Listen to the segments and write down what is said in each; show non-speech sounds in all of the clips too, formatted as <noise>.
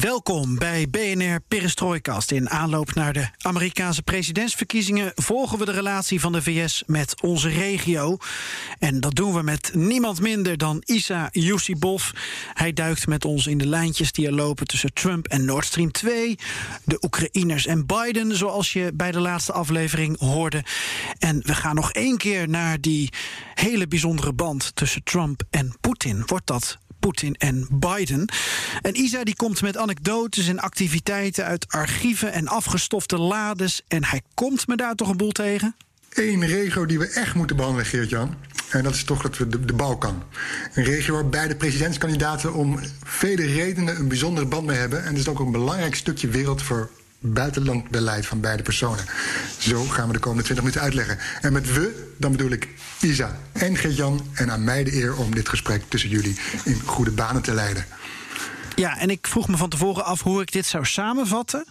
Welkom bij BNR Perestroikast. In aanloop naar de Amerikaanse presidentsverkiezingen volgen we de relatie van de VS met onze regio. En dat doen we met niemand minder dan Isa Yusibov. Hij duikt met ons in de lijntjes die er lopen tussen Trump en Nord Stream 2, de Oekraïners en Biden, zoals je bij de laatste aflevering hoorde. En we gaan nog één keer naar die hele bijzondere band tussen Trump en Poetin. Wordt dat Poetin en Biden. En Isa die komt met anekdotes en activiteiten uit archieven en afgestofte lades. En hij komt me daar toch een boel tegen? Eén regio die we echt moeten behandelen, Geert-Jan. En dat is toch dat we de, Balkan. Een regio waar beide presidentskandidaten om vele redenen een bijzondere band mee hebben. En het is ook een belangrijk stukje wereld voor buitenlandbeleid van beide personen. Zo gaan we de komende 20 minuten uitleggen. En met we, dan bedoel ik Isa en Geert-Jan. En aan mij de eer om dit gesprek tussen jullie in goede banen te leiden. Ja, en ik vroeg me van tevoren af hoe ik dit zou samenvatten.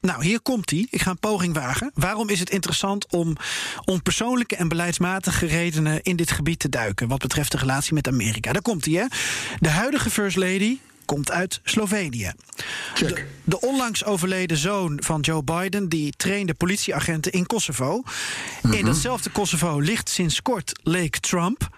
Nou, hier komt hij. Ik ga een poging wagen. Waarom is het interessant om om persoonlijke en beleidsmatige redenen in dit gebied te duiken wat betreft de relatie met Amerika? Daar komt hij, hè? De huidige First Lady, komt uit Slovenië. De, de, onlangs overleden zoon van Joe Biden die trainde politieagenten in Kosovo. In mhm. datzelfde Kosovo ligt sinds kort Lake Trump.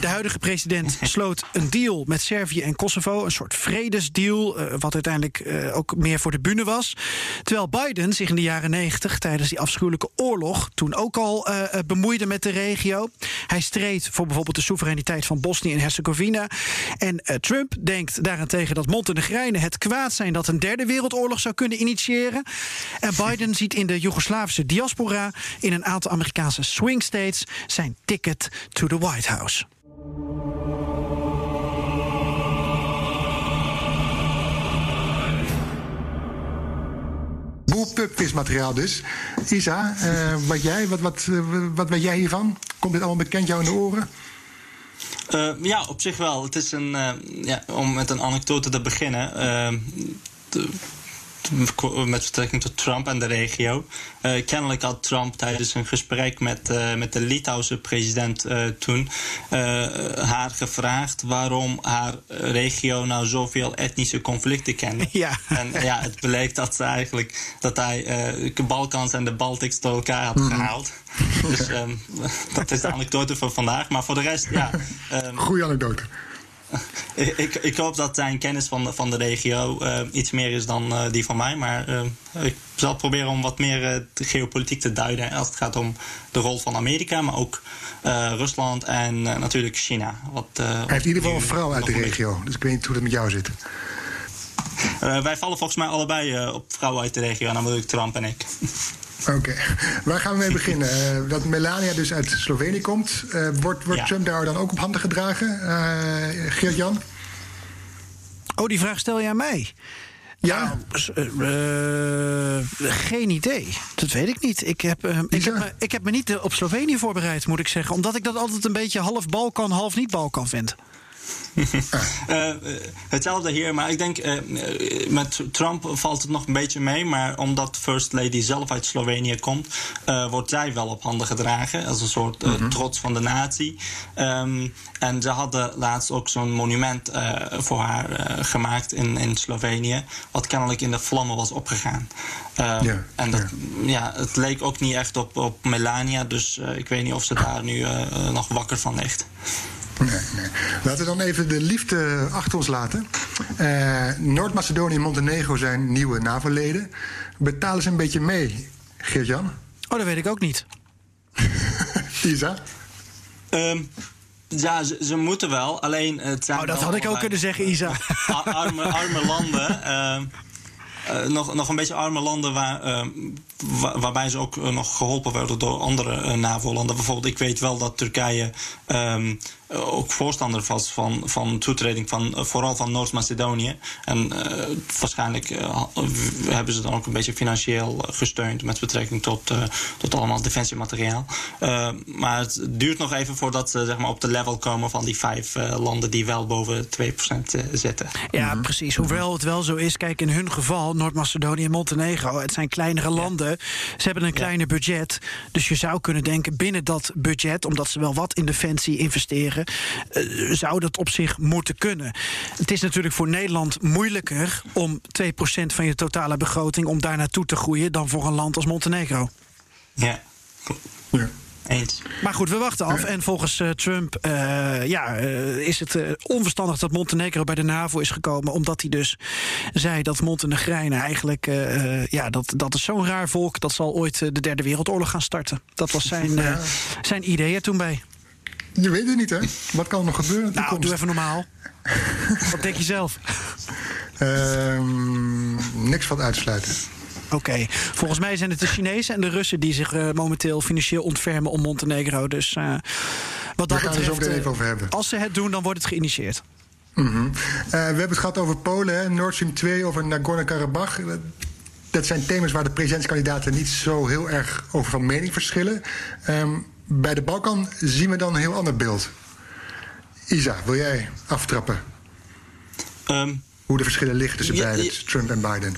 De huidige president sloot een deal met Servië en Kosovo, een soort vredesdeal, uh, wat uiteindelijk uh, ook meer voor de bühne was. Terwijl Biden zich in de jaren negentig, tijdens die afschuwelijke oorlog, toen ook al uh, bemoeide met de regio. Hij streed voor bijvoorbeeld de soevereiniteit van Bosnië en Herzegovina. En Trump denkt daarentegen dat Montenegrijnen het kwaad zijn dat een derde wereldoorlog zou kunnen initiëren. En Biden ziet in de Joegoslavische diaspora in een aantal Amerikaanse swing states zijn ticket to the White House. Boel-pubquiz-materiaal dus. Isa, uh, wat, jij, wat, wat, uh, wat weet jij hiervan? Komt dit allemaal bekend jou in de oren? Uh, ja, op zich wel. Het is een, ja, om met een anekdote te beginnen. De, met betrekking tot Trump en de regio. Uh, kennelijk had Trump tijdens een gesprek met, uh, met de Litouwse president uh, toen haar gevraagd waarom haar regio nou zoveel etnische conflicten kende. <laughs> Ja. En ja, het bleek dat, ze eigenlijk, dat hij de Balkans en de Baltics door elkaar had mhm. gehaald. <laughs> Dus um, dat is de anekdote van vandaag. Maar voor de rest, ja. Um, <laughs> Goeie anekdote. <laughs> ik, ik hoop dat zijn kennis van de, van de regio uh, iets meer is dan uh, die van mij. Maar uh, ik zal proberen om wat meer de geopolitiek te duiden als het gaat om de rol van Amerika, maar ook Rusland en natuurlijk China. Wat, Hij heeft in ieder geval een vrouw uit de regio, dus ik weet niet hoe dat met jou zit. wij vallen volgens mij allebei op vrouwen uit de regio, ik Trump en ik. <laughs> Oké, waar gaan we mee beginnen? Uh, <laughs> dat Melania dus uit Slovenië komt. Uh, wordt wordt Trump daar dan ook op handen gedragen? Uh, Geert-Jan? Oh, die vraag stel je aan mij. Ja? Nou, geen idee. Dat weet ik niet. Ik heb, ik heb, me, ik heb me niet op Slovenië voorbereid, moet ik zeggen. Omdat ik dat altijd een beetje half Balkan, half niet Balkan vind. Uh, <laughs> hetzelfde hier, maar ik denk uh, met Trump valt het nog een beetje mee. Maar omdat First Lady zelf uit Slovenië komt, uh, wordt zij wel op handen gedragen. Als een soort -hmm. trots van de natie. Um, en ze hadden laatst ook zo'n monument voor haar gemaakt in, in Slovenië. Wat kennelijk in de vlammen was opgegaan. Ja, en dat, ja. ja. het leek ook niet echt op, op Melania. Dus ik weet niet of ze daar nu nog wakker van ligt. Nee, nee. Laten we dan even de liefde achter ons laten. Uh, Noord-Macedonië en Montenegro zijn nieuwe NAVO-leden. Betalen ze een beetje mee, Geert-Jan? Oh, dat weet ik ook niet. <laughs> Isa? Um, ja, ze, ze, moeten wel. Alleen het zijn. Oh, dat had ik ook kunnen zeggen, Isa. Arme, arme landen. Uh, nog, nog een beetje arme landen waar, waarbij ze ook nog geholpen werden door andere NAVO-landen. Bijvoorbeeld, ik weet wel dat Turkije um, eh, ook voorstander was van, van toetreding van vooral van Noord-Macedonië. En uh, waarschijnlijk hebben ze dan ook een beetje financieel gesteund met betrekking tot, tot allemaal defensiemateriaal. maar het duurt nog even voordat ze zeg maar, op de level komen van die vijf landen die wel boven 2% zitten. Ja, precies. Hoewel het wel zo is, kijk, in hun geval, Noord-Macedonië en Montenegro, het zijn kleinere landen. Ze hebben een kleiner budget. Dus je zou kunnen denken binnen dat budget, omdat ze wel wat in defensie investeren uh, zou dat op zich moeten kunnen. Het is natuurlijk voor Nederland moeilijker om 2% van je totale begroting om daar naartoe te groeien dan voor een land als Montenegro. Ja. ja. Eens. Maar goed, we wachten af. En volgens uh, Trump uh, ja, uh, is het onverstandig dat Montenegro bij de NAVO is gekomen. Omdat hij dus zei dat Montenegrijnen eigenlijk. ja, dat, dat is zo'n raar volk. Dat zal ooit de Derde Wereldoorlog gaan starten. Dat was zijn, ja. zijn idee er toen bij. Je weet het niet, hè? Wat kan er nog gebeuren? Nou, doe even normaal. Wat denk je zelf? Um, niks van uitsluiten. Oké, okay. volgens mij zijn het de Chinezen en de Russen die zich uh, momenteel financieel ontfermen om Montenegro. Dus uh, wat dat betreft, even over hebben. als ze het doen, dan wordt het geïnitieerd. Mm -hmm. uh, we hebben het gehad over Polen? Nord Stream 2, over Nagorno-Karabakh. Dat zijn thema's waar de presidentskandidaten niet zo heel erg over van mening verschillen. Um, bij de Balkan zien we dan een heel ander beeld. Isa, wil jij aftrappen? Um, Hoe de verschillen liggen tussen ja, beiden, ja, Trump en Biden?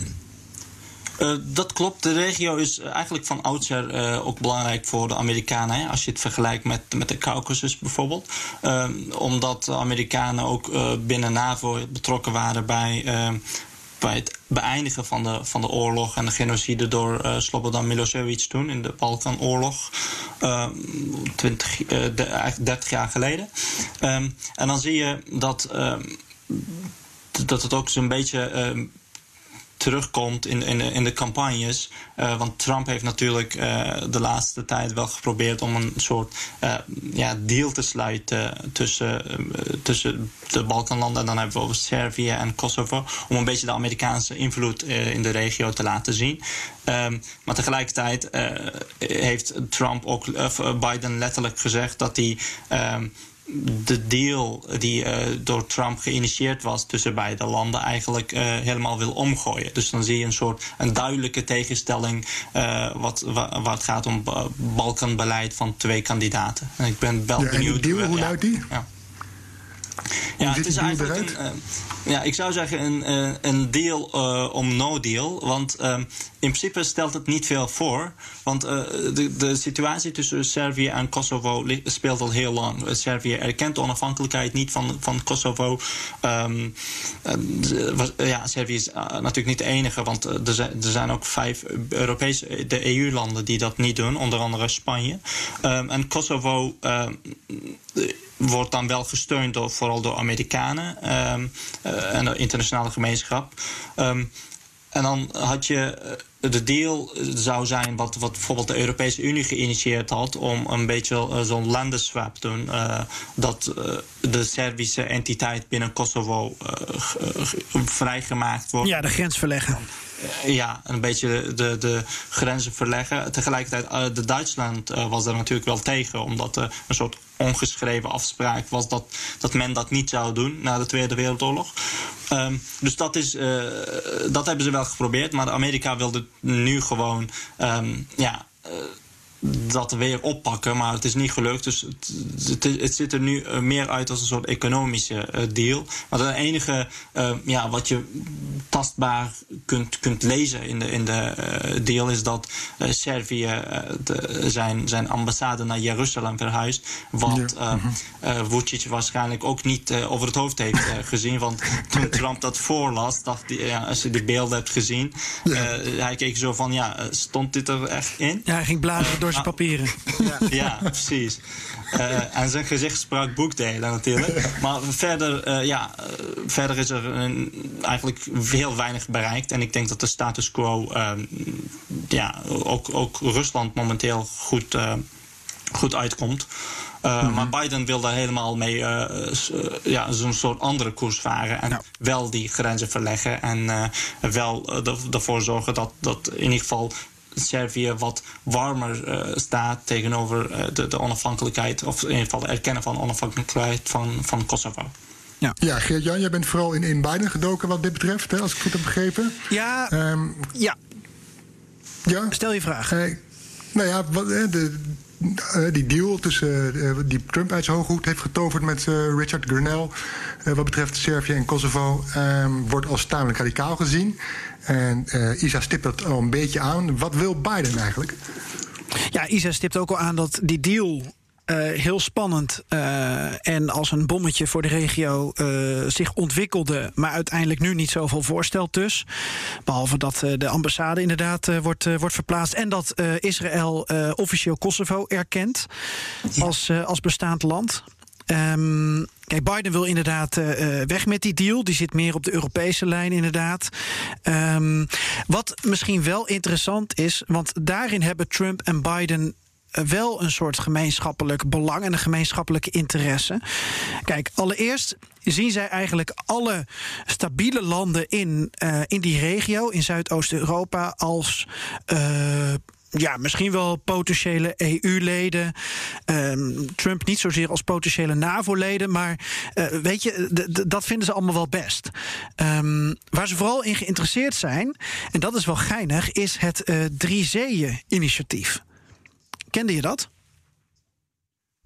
Uh, dat klopt. De regio is eigenlijk van oudsher uh, ook belangrijk voor de Amerikanen. Hè? Als je het vergelijkt met, met de Caucasus bijvoorbeeld. Omdat de Amerikanen ook binnen NAVO betrokken waren bij bij het beëindigen van de, van de oorlog en de genocide door uh, Slobodan Milosevic toen in de Balkanoorlog, uh, 20, uh, de, eigenlijk 30 jaar geleden. Um, en dan zie je dat, um, dat het ook zo'n beetje. Terugkomt in, in, in de campagnes. Uh, want Trump heeft natuurlijk uh, de laatste tijd wel geprobeerd om een soort uh, ja, deal te sluiten tussen, tussen de Balkanlanden. En dan hebben we over Servië en Kosovo. Om een beetje de Amerikaanse invloed in de regio te laten zien. Um, maar tegelijkertijd heeft Trump ook, Biden letterlijk gezegd dat hij. Um, de deal die uh, door Trump geïnitieerd was tussen beide landen eigenlijk uh, helemaal wil omgooien. Dus dan zie je een soort een duidelijke tegenstelling uh, wat, waar, waar, het gaat om Balkanbeleid van twee kandidaten. En ik ben wel ja, benieuwd. En die deal, hoe luidt die? Ja. Ja, het is eigenlijk een, uh, ja, ik zou zeggen een, uh, een deal uh, om no deal. Want uh, in principe stelt het niet veel voor. Want de, de situatie tussen Servië en Kosovo speelt al heel lang. Servië erkent de onafhankelijkheid niet van, van Kosovo. Um, ja, Servië is natuurlijk niet de enige. Want er zijn, er zijn ook vijf Europese, de EU-landen die dat niet doen. Onder andere Spanje. Um, en Kosovo wordt dan wel gesteund door, vooral door Amerikanen um, uh, en de internationale gemeenschap. Um, en dan had je de deal zou zijn wat, wat bijvoorbeeld de Europese Unie geïnitieerd had om een beetje uh, zo'n landenswap te doen. Uh, dat uh, de Servische entiteit binnen Kosovo vrijgemaakt wordt. Ja, de grens verleggen. Ja, een beetje de, de grenzen verleggen. Tegelijkertijd, de Duitsland was daar natuurlijk wel tegen, omdat er een soort ongeschreven afspraak was dat, dat men dat niet zou doen na de Tweede Wereldoorlog. Um, dus dat, is, uh, dat hebben ze wel geprobeerd, maar Amerika wilde nu gewoon um, ja, uh, dat weer oppakken, maar het is niet gelukt. Dus het, het, het ziet er nu meer uit als een soort economische uh, deal. Maar het enige uh, ja, wat je tastbaar kunt, kunt lezen in de, in de uh, deal is dat Servië de, zijn, zijn ambassade naar Jeruzalem verhuist. Wat ja. Vucic waarschijnlijk ook niet over het hoofd heeft gezien. Want toen <laughs> Trump dat voorlas, dacht hij, ja, als je de beelden hebt gezien, ja. hij keek zo van, ja, stond dit er echt in? Ja, hij ging bladeren door papieren. Ja, ja precies. Uh, en zijn gezicht sprak boekdelen natuurlijk. Maar verder, uh, ja, uh, verder is er een, eigenlijk heel weinig bereikt. En ik denk dat de status quo, ja, ook, ook Rusland momenteel goed, goed uitkomt. Uh, Maar Biden wil daar helemaal mee ja, zo'n soort andere koers varen. En wel die grenzen verleggen. En wel ervoor zorgen dat, dat in ieder geval Servië wat warmer uh, staat tegenover uh, de, de, onafhankelijkheid, of in ieder geval het erkennen van onafhankelijkheid van, van Kosovo. Ja, ja Geert-Jan, jij bent vooral in, in Biden gedoken wat dit betreft, hè, als ik goed heb begrepen. Ja, um, ja. ja. Stel je vraag. Uh, nou ja, wat, de, die deal tussen, die Trump uit zijn hooghoed heeft getoverd met Richard Grenell. Wat betreft Servië en Kosovo, um, wordt als tamelijk radicaal gezien. En uh, Isa stipt dat al een beetje aan. Wat wil Biden eigenlijk? Ja, Isa stipt ook al aan dat die deal uh, heel spannend uh, en als een bommetje voor de regio uh, zich ontwikkelde, maar uiteindelijk nu niet zoveel voorstelt dus. Behalve dat de ambassade inderdaad wordt, wordt verplaatst en dat Israël officieel Kosovo erkent als, als bestaand land. Um, kijk, Biden wil inderdaad uh, weg met die deal. Die zit meer op de Europese lijn, inderdaad. Um, wat misschien wel interessant is, want daarin hebben Trump en Biden eh, wel een soort gemeenschappelijk belang en een gemeenschappelijke interesse. Kijk, allereerst zien zij eigenlijk alle stabiele landen in, in die regio, in Zuidoost-Europa, als ja, misschien wel potentiële EU-leden. Um, Trump niet zozeer als potentiële NAVO-leden. Maar uh, weet je, dat vinden ze allemaal wel best. Um, waar ze vooral in geïnteresseerd zijn, en dat is wel geinig, is het uh, Drie Zeeën-initiatief. Kende je dat?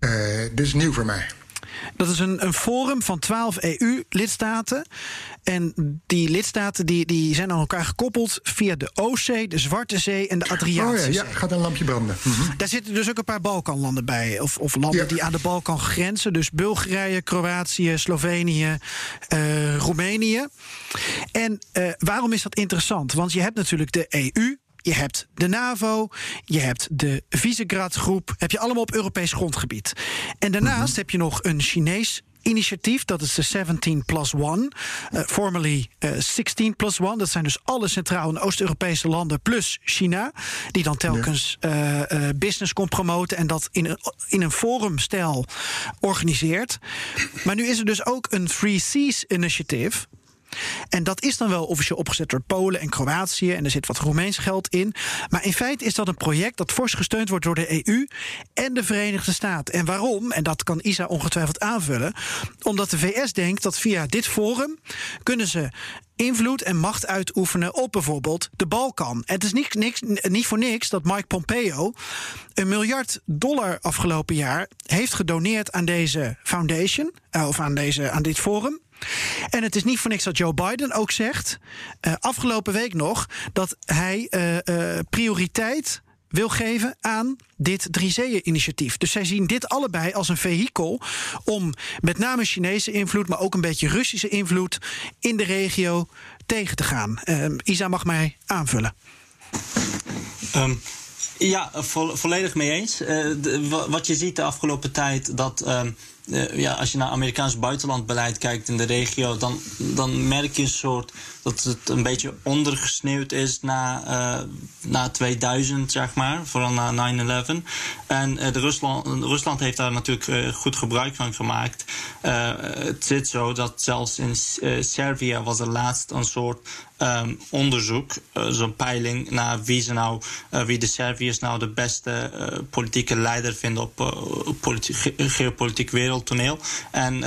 Uh, dit is nieuw voor mij. Dat is een, een forum van 12 EU-lidstaten. En die lidstaten die, die zijn aan elkaar gekoppeld via de Oostzee, de Zwarte Zee en de Adriatische oh ja, ja, gaat een lampje branden. Mhm. Daar zitten dus ook een paar Balkanlanden bij. Of, of landen die aan de Balkan grenzen. Dus Bulgarije, Kroatië, Slovenië, uh, Roemenië. En uh, waarom is dat interessant? Want je hebt natuurlijk de EU, je hebt de NAVO, je hebt de Visegrad-groep, heb je allemaal op Europees grondgebied. En daarnaast mhm. heb je nog een Chinees initiatief. Dat is de 17 plus 1, uh, formerly uh, 16 plus 1. Dat zijn dus alle Centraal- en Oost-Europese landen plus China. Die dan telkens uh, business komt promoten en dat in een, in een forumstijl organiseert. Maar nu is er dus ook een Free Seas Initiative. En dat is dan wel officieel opgezet door Polen en Kroatië. En er zit wat Roemeens geld in. Maar in feite is dat een project dat fors gesteund wordt door de EU en de Verenigde Staten. En waarom? En dat kan Isa ongetwijfeld aanvullen. Omdat de VS denkt dat via dit forum kunnen ze invloed en macht uitoefenen op bijvoorbeeld de Balkan. Het is niet, niks, niet voor niks dat Mike Pompeo een miljard dollar afgelopen jaar heeft gedoneerd aan deze foundation, eh, of aan, deze, aan dit forum. En het is niet voor niks dat Joe Biden ook zegt, uh, afgelopen week nog, dat hij uh, uh, prioriteit wil geven aan dit Driezeeën-initiatief. Dus zij zien dit allebei als een vehikel om met name Chinese invloed, maar ook een beetje Russische invloed in de regio tegen te gaan. Isa mag mij aanvullen. Um, ja, vo volledig mee eens. Uh, wat je ziet de afgelopen tijd, dat uh, ja, als je naar Amerikaans buitenlandbeleid kijkt in de regio, dan, dan merk je een soort dat het een beetje ondergesneeuwd is na, uh, na 2000, zeg maar, vooral na 9-11. En de Rusland, Rusland heeft daar natuurlijk uh, goed gebruik van gemaakt. het zit zo dat zelfs in Servië was er laatst een soort um, onderzoek, zo'n peiling naar wie, ze nou, wie de Serviërs nou de beste politieke leider vinden op politiek, geopolitiek wereldtoneel. En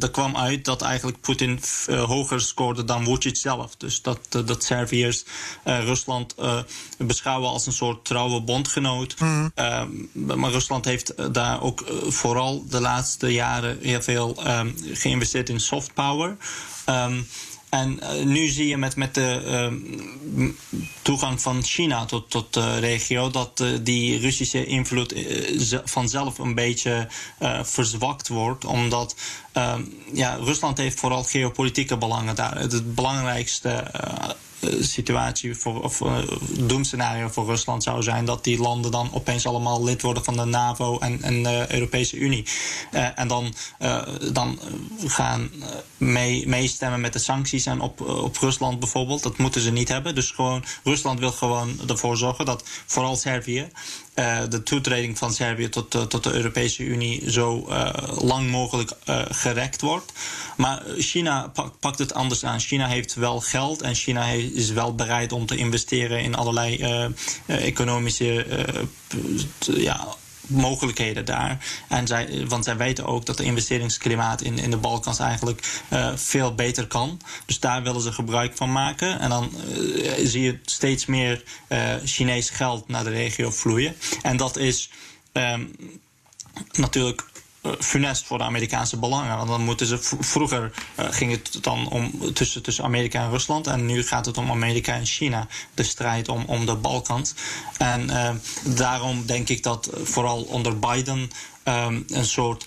er kwam uit dat eigenlijk Poetin hoger scoorde dan Vucic zelf. Dus dat, eh, dat Serviërs uh, Rusland uh, beschouwen als een soort trouwe bondgenoot. Mm. Uh, maar Rusland heeft daar ook vooral de laatste jaren heel veel um, geïnvesteerd in soft power. Um, en uh, nu zie je met, met de uh, toegang van China tot, tot de regio dat uh, die Russische invloed vanzelf een beetje verzwakt wordt. Omdat ehm, ja, Rusland heeft vooral geopolitieke belangen daar. Het belangrijkste eh, situatie voor, of uh, doemscenario voor Rusland zou zijn dat die landen dan opeens allemaal lid worden van de NAVO en, en de Europese Unie. Uh, en dan, dan gaan mee, meestemmen met de sancties en op, op Rusland bijvoorbeeld. Dat moeten ze niet hebben. Dus gewoon, Rusland wil gewoon ervoor zorgen dat vooral Servië de toetreding van Servië tot, tot de Europese Unie zo lang mogelijk gerekt wordt. Maar China pakt het anders aan. China heeft wel geld en China is wel bereid om te investeren in allerlei economische ja, mogelijkheden daar. En zij, want zij weten ook dat de investeringsklimaat in, in de Balkans eigenlijk uh, veel beter kan. Dus daar willen ze gebruik van maken. En dan uh, zie je steeds meer uh, Chinees geld naar de regio vloeien. En dat is um, natuurlijk eh, funest voor de Amerikaanse belangen. Want dan moeten ze vroeger uh, ging het dan om tussen, tussen Amerika en Rusland. En nu gaat het om Amerika en China. De strijd om, om de Balkans. En uh, daarom denk ik dat vooral onder Biden een soort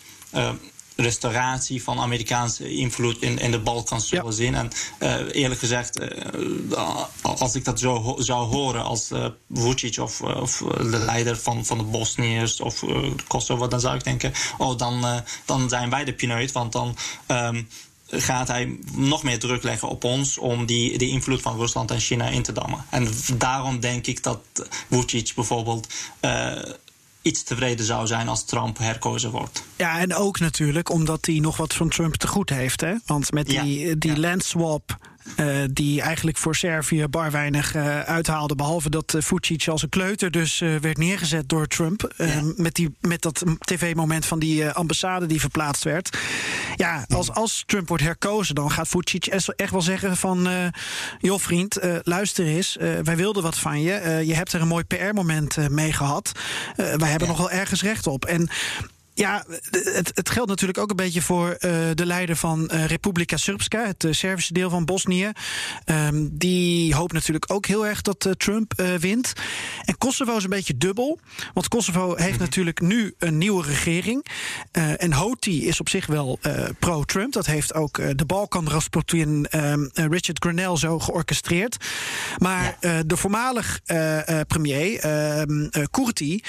restauratie van Amerikaanse invloed in, in de Balkans zullen zien. En uh, eerlijk gezegd, uh, als ik dat zo zou horen als uh, Vucic of, of de leider van, van de Bosniërs of Kosovo, dan zou ik denken: oh, dan, dan zijn wij de pineut, want dan. Um, gaat hij nog meer druk leggen op ons om die, die invloed van Rusland en China in te dammen. En daarom denk ik dat Vucic bijvoorbeeld iets tevreden zou zijn als Trump herkozen wordt. Ja, en ook natuurlijk omdat hij nog wat van Trump te goed heeft. Hè? Want met die, die ja. landswap uh, die eigenlijk voor Servië bar weinig uh, uithaalde. Behalve dat uh, Vucic als een kleuter dus werd neergezet door Trump. Ja. met, die, met dat tv-moment van die ambassade die verplaatst werd. Ja, als, als Trump wordt herkozen, dan gaat Vucic echt wel zeggen van... joh vriend, luister eens, wij wilden wat van je. je hebt er een mooi PR-moment mee gehad. wij hebben ja. nog wel ergens recht op. En ja, het, het, geldt natuurlijk ook een beetje voor uh, de leider van uh, Republika Srpska, het uh, Servische deel van Bosnië. Um, die hoopt natuurlijk ook heel erg dat Trump wint. En Kosovo is een beetje dubbel. Want Kosovo heeft mm-hmm. natuurlijk nu een nieuwe regering. en Hoti is op zich wel pro-Trump. Dat heeft ook de Balkan-rasputin um, Richard Grenell zo georchestreerd. Maar ja. de voormalig premier, um, Kurti,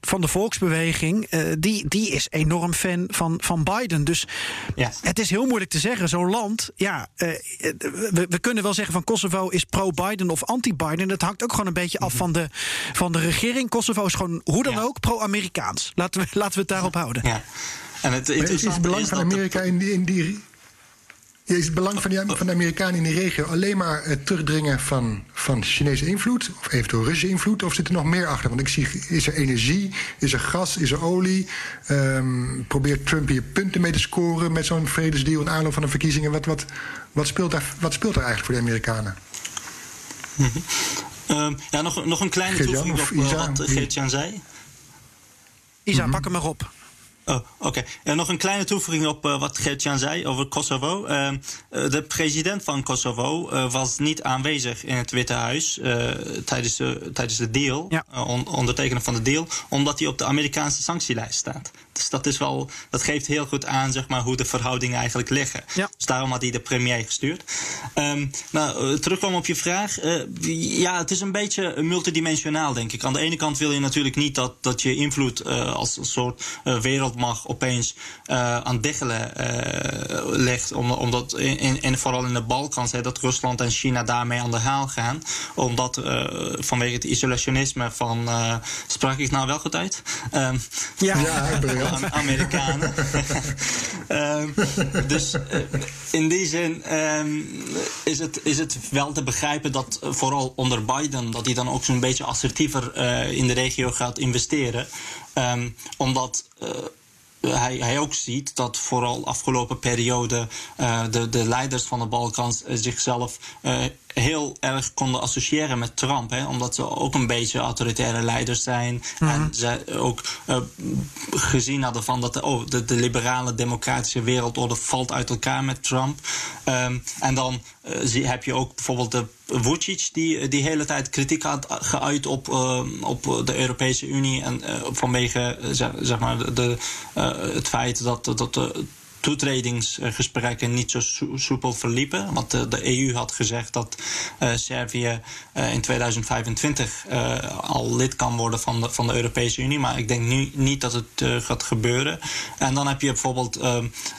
van de volksbeweging die, die is enorm fan van, van Biden. Dus ja. het is heel moeilijk te zeggen. Zo'n land, ja, uh, we, we, kunnen wel zeggen van Kosovo is pro-Biden of anti-Biden. Dat hangt ook gewoon een beetje af van de, van de regering. Kosovo is gewoon hoe dan ja. ook pro-Amerikaans. Laten we, laten we het daarop houden. Ja. En het, het is het belang van Amerika in die, in die is het belang van, die, van de Amerikanen in die regio alleen maar het terugdringen van, van Chinese invloed, of eventueel Russische invloed, of zit er nog meer achter? Want ik zie, is er energie, is er gas, is er olie? Um, probeert Trump hier punten mee te scoren met zo'n vredesdeal in aanloop van de verkiezingen? Wat, wat, wat, speelt daar, wat speelt er eigenlijk voor de Amerikanen? Mm -hmm. um, ja, nog, nog een kleine toevoeging op uh, wat Geert-Jan zei. Isa, mm -hmm. pak hem maar op. Oh, oké. Okay. En nog een kleine toevoeging op uh, wat Gertjan zei over Kosovo. Uh, de president van Kosovo uh, was niet aanwezig in het Witte Huis tijdens, de, tijdens de deal, ja. on, ondertekenen van de deal, omdat hij op de Amerikaanse sanctielijst staat. Dus dat, is wel, dat geeft heel goed aan zeg maar, hoe de verhoudingen eigenlijk liggen. Ja. Dus daarom had hij de premier gestuurd. Um, nou, terugkomen op je vraag. ja, het is een beetje multidimensionaal, denk ik. Aan de ene kant wil je natuurlijk niet dat, dat je invloed als een soort wereld mag opeens uh, aan diggelen uh, ligt. Om, omdat in, vooral in de Balkans, hè, dat Rusland en China daarmee aan de haal gaan. Omdat uh, vanwege het isolationisme van. sprak ik nou wel goed uit? Um, ja, <laughs> ja Amerikanen. um, <laughs> dus in die zin um, is, het, is het wel te begrijpen dat vooral onder Biden, dat hij dan ook zo'n beetje assertiever in de regio gaat investeren. Um, omdat uh, hij, hij ook ziet dat vooral afgelopen periode uh, de, de leiders van de Balkans uh, zichzelf heel erg konden associëren met Trump. Hè, omdat ze ook een beetje autoritaire leiders zijn. Mm-hmm. En ze ook gezien hadden van dat de, oh, de, de, liberale democratische wereldorde valt uit elkaar met Trump. Um, en dan zie, heb je ook bijvoorbeeld de Vucic, die die hele tijd kritiek had geuit op, uh, op de Europese Unie. En vanwege zeg, zeg, maar de, het feit dat, dat de toetredingsgesprekken niet zo soepel verliepen. Want de, de EU had gezegd dat Servië in 2025 al lid kan worden van de, van de Europese Unie. Maar ik denk nu niet dat het gaat gebeuren. En dan heb je bijvoorbeeld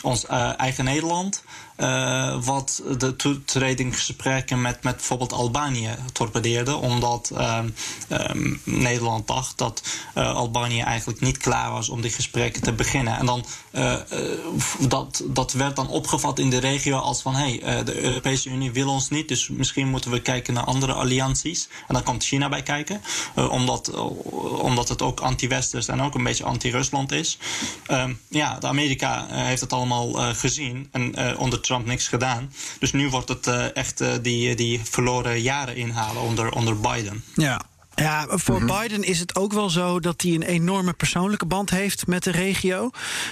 ons eigen Nederland. Uh, wat de toetredingsgesprekken met, met bijvoorbeeld Albanië torpedeerde. Omdat um, Nederland dacht dat uh, Albanië eigenlijk niet klaar was om die gesprekken te beginnen. En dan uh, dat, dat werd dan opgevat in de regio als van hé, hey, de Europese Unie wil ons niet, dus misschien moeten we kijken naar andere allianties. En dan komt China bij kijken, omdat, omdat het ook anti-Westers en ook een beetje anti-Rusland is. Um, ja, de Amerika heeft het allemaal gezien en onder Niks gedaan. Dus nu wordt het echt die, die verloren jaren inhalen onder, onder Biden. Ja, ja, voor mhm. Biden is het ook wel zo dat hij een enorme persoonlijke band heeft met de regio.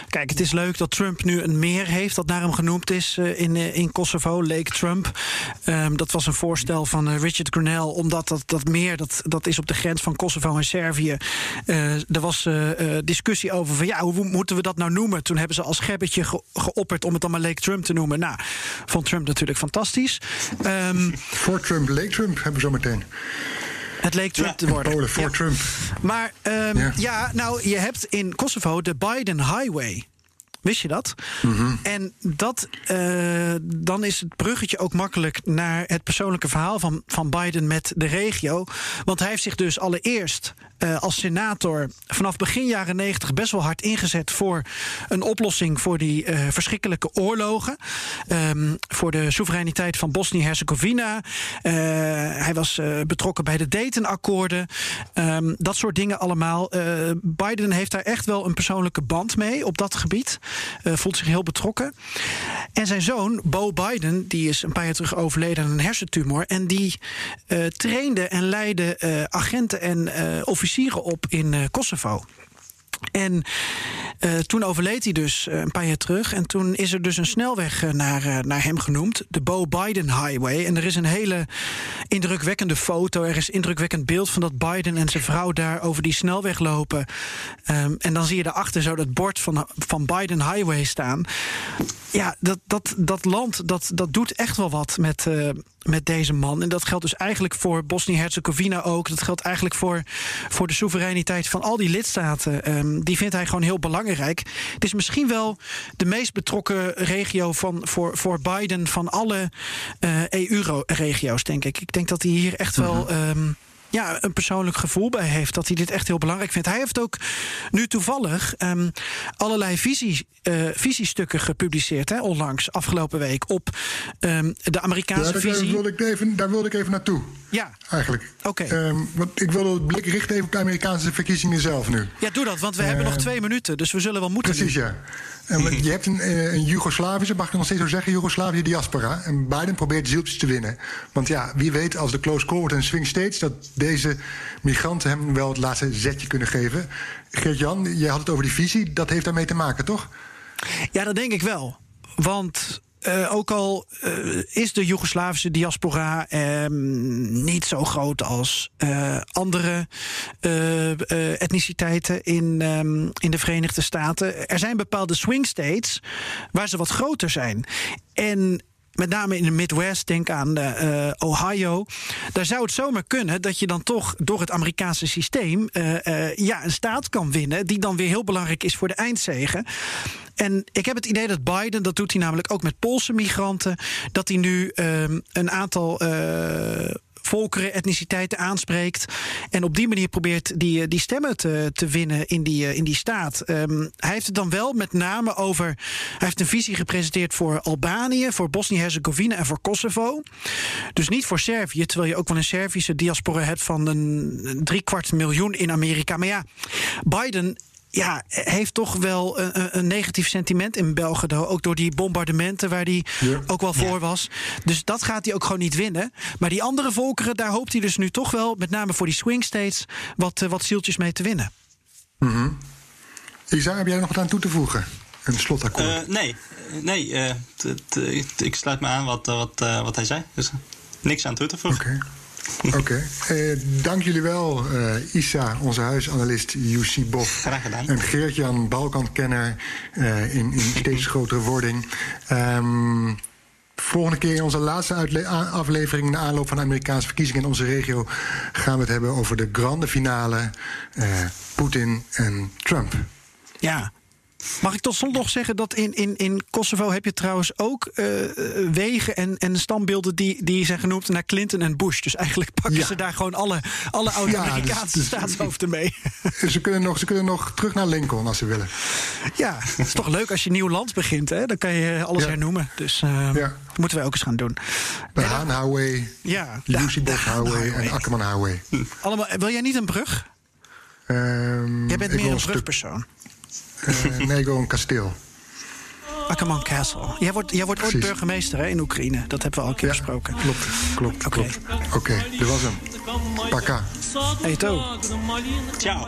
Kijk, het is leuk dat Trump nu een meer heeft dat naar hem genoemd is uh, in, uh, in Kosovo, Lake Trump. Um, dat was een voorstel van uh, Richard Grenell, omdat dat, dat meer dat, dat is op de grens van Kosovo en Servië. er was discussie over van ja, hoe moeten we dat nou noemen? Toen hebben ze als gebbetje ge geopperd om het dan maar Lake Trump te noemen. Nou, vond Trump natuurlijk fantastisch. Um, voor Trump, Lake Trump hebben we zo meteen. Het leek Trump te worden. Polen voor Trump. Maar um, ja. ja, nou, je hebt in Kosovo de Biden Highway. Wist je dat? Mm En dat, uh, dan is het bruggetje ook makkelijk naar het persoonlijke verhaal van, van Biden met de regio. Want hij heeft zich dus allereerst uh, als senator vanaf begin jaren 90 best wel hard ingezet voor een oplossing voor die uh, verschrikkelijke oorlogen. Um, voor de soevereiniteit van Bosnië-Herzegovina. hij was betrokken bij de Dayton-akkoorden. Um, dat soort dingen allemaal. Biden heeft daar echt wel een persoonlijke band mee op dat gebied. Voelt zich heel betrokken. En zijn zoon, Bo Biden, die is een paar jaar terug overleden aan een hersentumor. En die trainde en leidde agenten en officieren op in Kosovo. En uh, toen overleed hij dus uh, een paar jaar terug. En toen is er dus een snelweg naar, naar hem genoemd. De Bo Biden Highway. En er is een hele indrukwekkende foto. Er is indrukwekkend beeld van dat Biden en zijn vrouw daar over die snelweg lopen. Um, en dan zie je daarachter zo dat bord van, van Biden Highway staan. Ja, dat, dat, dat land dat, dat doet echt wel wat met, met deze man. En dat geldt dus eigenlijk voor Bosnië-Herzegovina ook. Dat geldt eigenlijk voor, voor de soevereiniteit van al die lidstaten. Um, die vindt hij gewoon heel belangrijk. Het is misschien wel de meest betrokken regio van, voor, voor Biden van alle uh, EU-regio's, denk ik. Ik denk dat hij hier echt wel. Um, ja, een persoonlijk gevoel bij heeft. Dat hij dit echt heel belangrijk vindt. Hij heeft ook nu toevallig um, allerlei visie, uh, visiestukken gepubliceerd. Hè, onlangs, afgelopen week. Op um, de Amerikaanse ja, daar, visie. Daar wilde, ik even, daar wilde ik even naartoe. Ja. Eigenlijk. Oké. Okay. Um, want ik wil het blik richten even op de Amerikaanse verkiezingen zelf nu. Ja, doe dat. Want we uh, hebben nog twee minuten. Dus we zullen wel moeten. Precies, nu. ja. Je hebt een, een Joegoslavische, mag ik nog steeds zo zeggen, Joegoslavische diaspora. En Biden probeert zieltjes te winnen. Want ja, wie weet als de close call wordt en swing states... dat deze migranten hem wel het laatste zetje kunnen geven. Geert-Jan, jij had het over die visie. Dat heeft daarmee te maken, toch? Ja, dat denk ik wel. Want uh, ook al uh, is de Joegoslavische diaspora uh, niet zo groot als eh, andere etniciteiten in, um, in de Verenigde Staten. Er zijn bepaalde swing states waar ze wat groter zijn. En met name in de Midwest, denk aan uh, Ohio. Daar zou het zomaar kunnen dat je dan toch door het Amerikaanse systeem uh, ja, een staat kan winnen. die dan weer heel belangrijk is voor de eindzegen. En ik heb het idee dat Biden, dat doet hij namelijk ook met Poolse migranten. dat hij nu um, een aantal volkeren, etniciteiten aanspreekt. En op die manier probeert die, die stemmen te, te winnen in die, in die staat. Um, hij heeft het dan wel met name over. Hij heeft een visie gepresenteerd voor Albanië, voor Bosnië-Herzegovina en voor Kosovo. Dus niet voor Servië, terwijl je ook wel een Servische diaspora hebt van een driekwart miljoen in Amerika. Maar ja, Biden ja, heeft toch wel een, een, negatief sentiment in België. Ook door die bombardementen waar hij ja. ook wel voor ja. was. Dus dat gaat hij ook gewoon niet winnen. Maar die andere volkeren, daar hoopt hij dus nu toch wel, met name voor die swing states, wat, wat zieltjes mee te winnen. Mm -hmm. Isa, heb jij er nog wat aan toe te voegen? Een slotakkoord? Uh, nee, nee uh, ik sluit me aan wat, wat, uh, wat hij zei. Dus niks aan toe te voegen. Okay. Oké, okay. uh, dank jullie wel, uh, Issa, onze huisanalist UC Bof. Graag gedaan. En Geert-Jan, Balkankenner uh, in, in steeds grotere wording. Um, volgende keer in onze laatste aflevering... in de aanloop van de Amerikaanse verkiezingen in onze regio... gaan we het hebben over de grande finale Poetin en Trump. Ja, Mag ik tot slot nog zeggen dat in, in, in Kosovo heb je trouwens ook uh, wegen en, en standbeelden die, die zijn genoemd naar Clinton en Bush. Dus eigenlijk pakken Ja. ze daar gewoon alle, alle oude Ja, dus- Amerikaanse dus- staatshoofden mee. <laughs> Ze kunnen, nog, ze kunnen nog terug naar Lincoln als ze willen. ja, het is toch leuk als je een nieuw land begint. Hè? Dan kan je alles Ja. hernoemen. Dus eh, dat moeten wij ook eens gaan doen. De Haan Highway, Ja, Lucy Haan Highway en. Akkerman Highway. Allemaal, wil jij niet een brug? Ehm, Jij bent meer een brugpersoon. Eh, wil een kasteel. Akkerman Castle. Jij wordt, jij wordt ooit burgemeester hè, in Oekraïne. Dat hebben we al een keer Ja, besproken. klopt, klopt, Oké. klopt. Oké, dit was hem. Paka. Hey, To. Ciao.